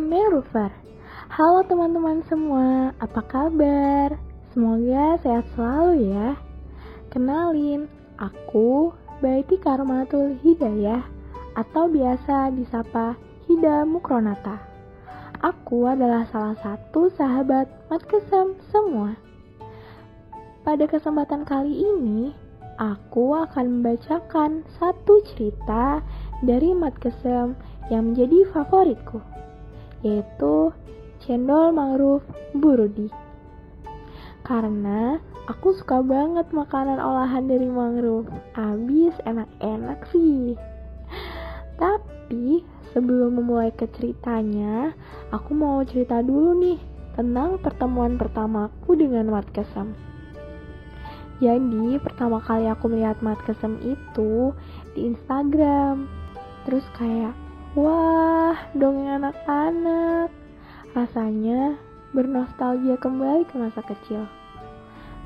Merufer Halo teman-teman semua, apa kabar? Semoga sehat selalu ya. Kenalin, aku Baiti Karmatul Hidayah Atau biasa disapa Hida Mukronata. Aku adalah salah satu sahabat Matkesem semua. Pada kesempatan kali ini, aku akan membacakan satu cerita dari Matkesem yang menjadi favoritku, yaitu cendol mangrove burudi. Karena aku suka banget makanan olahan dari mangrove, abis enak-enak sih. Tapi sebelum memulai ke ceritanya, aku mau cerita dulu nih tentang pertemuan pertamaku dengan Mat Kesem. Jadi, pertama kali aku melihat Mat Kesem itu di Instagram. Terus kayak, dongeng anak-anak. Rasanya bernostalgia kembali ke masa kecil.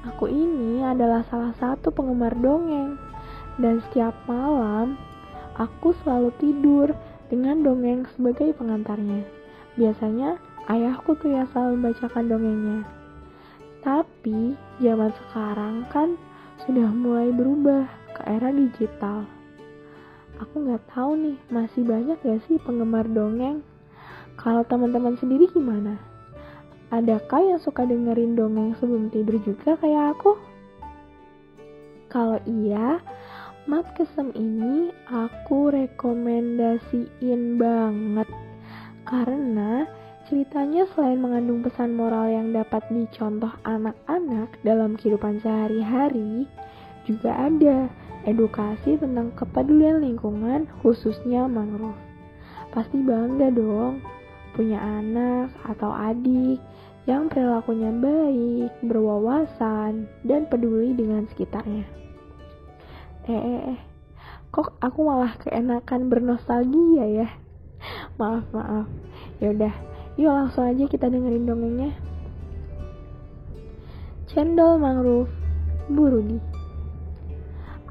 Aku ini adalah salah satu penggemar dongeng. Dan setiap malam, aku selalu tidur dengan dongeng sebagai pengantarnya. Biasanya, ayahku tuh yang selalu membacakan dongengnya. Tapi, zaman sekarang kan sudah mulai berubah ke era digital aku nggak tahu nih masih banyak gak sih penggemar dongeng? Kalau teman-teman sendiri gimana? Adakah yang suka dengerin dongeng sebelum tidur juga kayak aku? Kalau iya mat kesem ini aku rekomendasiin banget. Karena ceritanya selain mengandung pesan moral yang dapat dicontoh anak-anak dalam kehidupan sehari-hari juga ada edukasi tentang kepedulian lingkungan khususnya mangrove. Pasti bangga dong punya anak atau adik yang perilakunya baik, berwawasan, dan peduli dengan sekitarnya. Eh, eh, eh, kok aku malah keenakan bernostalgia ya? maaf, maaf. Yaudah, yuk langsung aja kita dengerin dongengnya. Cendol mangrove Burudi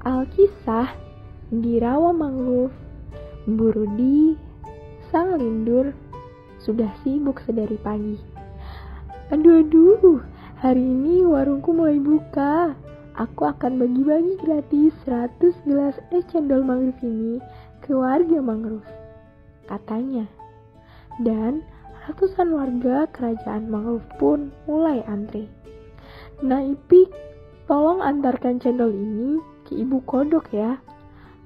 Alkisah di rawa mangrove, Burudi, sang lindur, sudah sibuk sedari pagi. Aduh, aduh, hari ini warungku mulai buka. Aku akan bagi-bagi gratis 100 gelas es cendol mangrove ini ke warga mangrove. Katanya. Dan ratusan warga kerajaan mangrove pun mulai antri. Nah, Ipik, tolong antarkan cendol ini ke ibu kodok ya.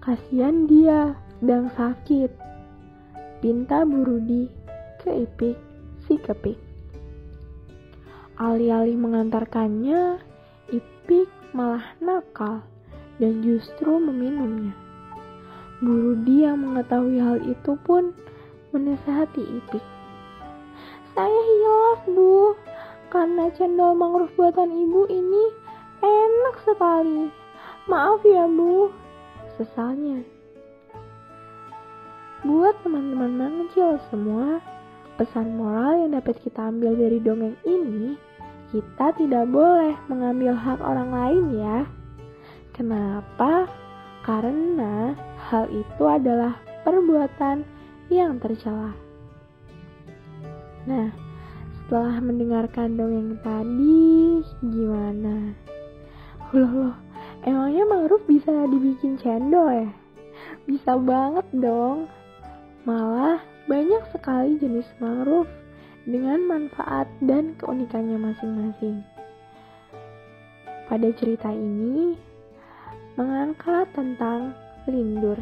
Kasihan dia, sedang sakit. Pinta Burudi ke Ipik si kepik. Alih-alih mengantarkannya, Ipik malah nakal dan justru meminumnya. Burudi yang mengetahui hal itu pun menasehati Ipik. Saya hilaf bu, karena cendol mangrove buatan ibu ini enak sekali. Maaf ya bu, sesalnya. Buat teman-teman mengecil semua, pesan moral yang dapat kita ambil dari dongeng ini, kita tidak boleh mengambil hak orang lain ya. Kenapa? Karena hal itu adalah perbuatan yang tercela. Nah, setelah mendengarkan dongeng tadi, gimana? Loh, loh, Emangnya mangrove bisa dibikin cendol ya? Bisa banget dong. Malah banyak sekali jenis mangrove dengan manfaat dan keunikannya masing-masing. Pada cerita ini mengangkat tentang lindur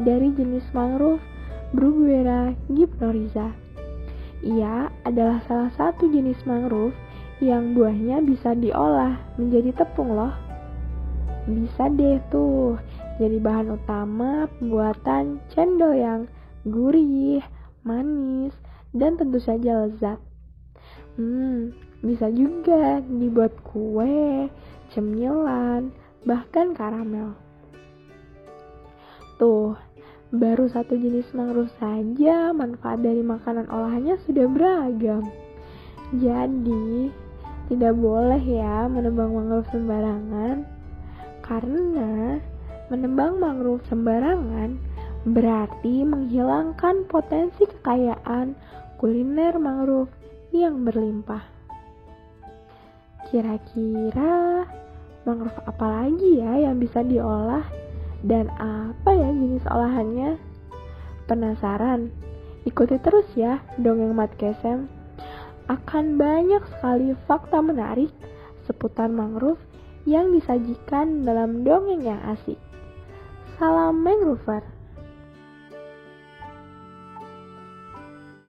dari jenis mangrove Bruguera gibnoriza. Ia adalah salah satu jenis mangrove yang buahnya bisa diolah menjadi tepung loh bisa deh tuh jadi bahan utama pembuatan cendol yang gurih, manis, dan tentu saja lezat. Hmm, bisa juga dibuat kue, cemilan, bahkan karamel. Tuh, baru satu jenis mangrove saja manfaat dari makanan olahannya sudah beragam. Jadi, tidak boleh ya menebang mangrove sembarangan karena menembang mangrove sembarangan berarti menghilangkan potensi kekayaan kuliner mangrove yang berlimpah. Kira-kira mangrove apa lagi ya yang bisa diolah dan apa ya jenis olahannya? Penasaran? Ikuti terus ya dongeng Mat Kesem. Akan banyak sekali fakta menarik seputar mangrove yang disajikan dalam dongeng yang asik. Salam mangrover.